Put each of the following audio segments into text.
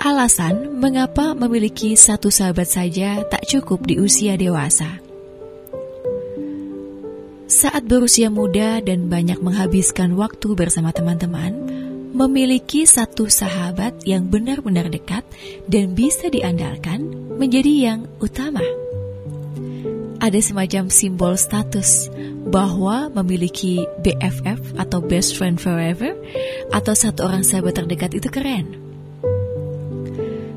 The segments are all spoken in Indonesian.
Alasan mengapa memiliki satu sahabat saja tak cukup di usia dewasa. Saat berusia muda dan banyak menghabiskan waktu bersama teman-teman, memiliki satu sahabat yang benar-benar dekat dan bisa diandalkan menjadi yang utama. Ada semacam simbol status bahwa memiliki BFF atau best friend forever atau satu orang sahabat terdekat itu keren.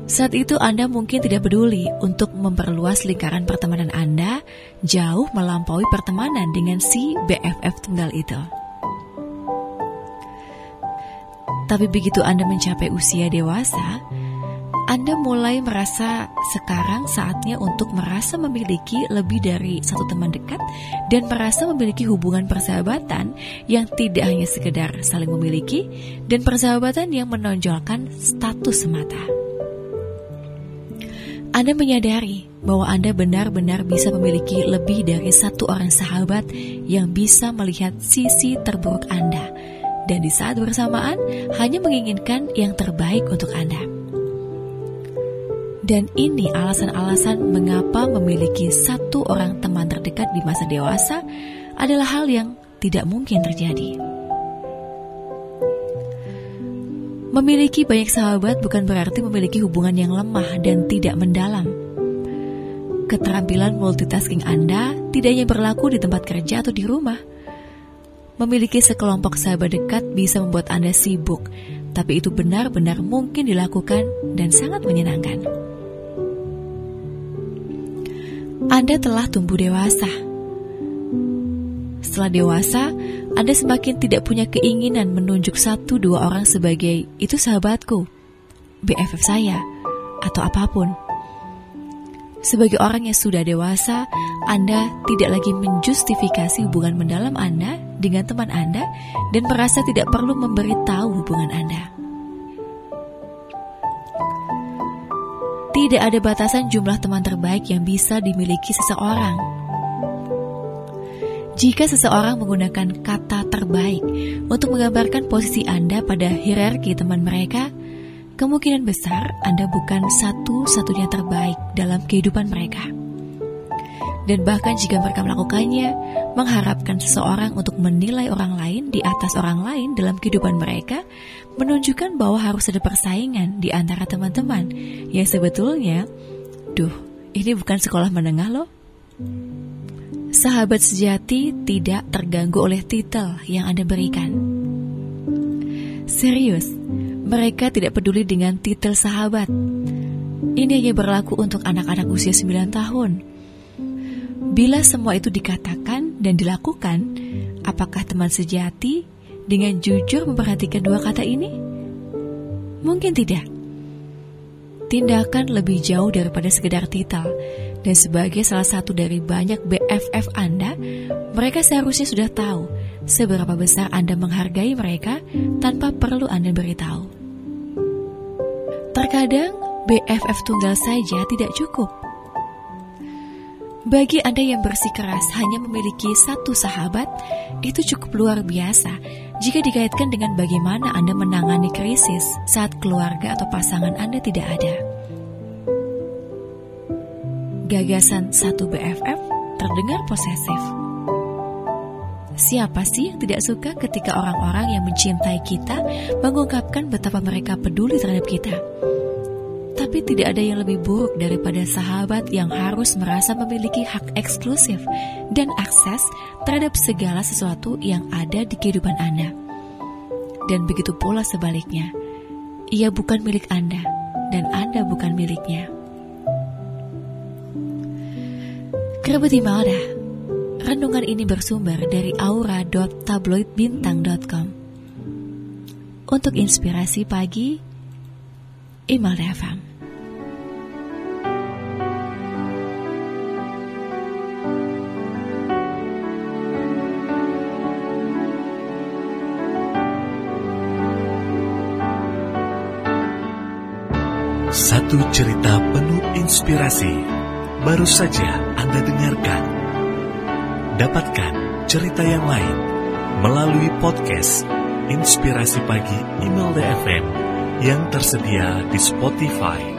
Saat itu Anda mungkin tidak peduli untuk memperluas lingkaran pertemanan Anda jauh melampaui pertemanan dengan si BFF tunggal itu. Tapi begitu Anda mencapai usia dewasa, Anda mulai merasa sekarang saatnya untuk merasa memiliki lebih dari satu teman dekat dan merasa memiliki hubungan persahabatan yang tidak hanya sekedar saling memiliki dan persahabatan yang menonjolkan status semata. Anda menyadari bahwa Anda benar-benar bisa memiliki lebih dari satu orang sahabat yang bisa melihat sisi terburuk Anda, dan di saat bersamaan hanya menginginkan yang terbaik untuk Anda. Dan ini alasan-alasan mengapa memiliki satu orang teman terdekat di masa dewasa adalah hal yang tidak mungkin terjadi. Memiliki banyak sahabat bukan berarti memiliki hubungan yang lemah dan tidak mendalam. Keterampilan multitasking Anda tidak hanya berlaku di tempat kerja atau di rumah. Memiliki sekelompok sahabat dekat bisa membuat Anda sibuk, tapi itu benar-benar mungkin dilakukan dan sangat menyenangkan. Anda telah tumbuh dewasa. Setelah dewasa, anda semakin tidak punya keinginan menunjuk satu dua orang sebagai itu sahabatku, BFF saya, atau apa pun. Sebagai orang yang sudah dewasa, Anda tidak lagi menjustifikasi hubungan mendalam Anda dengan teman Anda dan merasa tidak perlu memberitahu hubungan Anda. Tidak ada batasan jumlah teman terbaik yang bisa dimiliki seseorang jika seseorang menggunakan kata terbaik untuk menggambarkan posisi Anda pada hierarki teman mereka, kemungkinan besar Anda bukan satu-satunya terbaik dalam kehidupan mereka. Dan bahkan jika mereka melakukannya, mengharapkan seseorang untuk menilai orang lain di atas orang lain dalam kehidupan mereka, menunjukkan bahwa harus ada persaingan di antara teman-teman yang sebetulnya, duh, ini bukan sekolah menengah loh. Sahabat sejati tidak terganggu oleh titel yang Anda berikan. Serius, mereka tidak peduli dengan titel sahabat. Ini hanya berlaku untuk anak-anak usia 9 tahun. Bila semua itu dikatakan dan dilakukan, apakah teman sejati dengan jujur memperhatikan dua kata ini? Mungkin tidak. Tindakan lebih jauh daripada sekedar titel dan sebagai salah satu dari banyak BFF Anda, mereka seharusnya sudah tahu seberapa besar Anda menghargai mereka tanpa perlu Anda beritahu. Terkadang BFF tunggal saja tidak cukup. Bagi Anda yang bersikeras hanya memiliki satu sahabat, itu cukup luar biasa jika dikaitkan dengan bagaimana Anda menangani krisis saat keluarga atau pasangan Anda tidak ada gagasan satu BFF terdengar posesif. Siapa sih yang tidak suka ketika orang-orang yang mencintai kita mengungkapkan betapa mereka peduli terhadap kita? Tapi tidak ada yang lebih buruk daripada sahabat yang harus merasa memiliki hak eksklusif dan akses terhadap segala sesuatu yang ada di kehidupan Anda. Dan begitu pula sebaliknya, ia bukan milik Anda dan Anda bukan miliknya. Kerabat Imelda, renungan ini bersumber dari aura.tabloidbintang.com. Untuk inspirasi pagi, Imelda FM. Satu cerita penuh inspirasi baru saja Anda dengarkan. Dapatkan cerita yang lain melalui podcast Inspirasi Pagi Imelda FM yang tersedia di Spotify.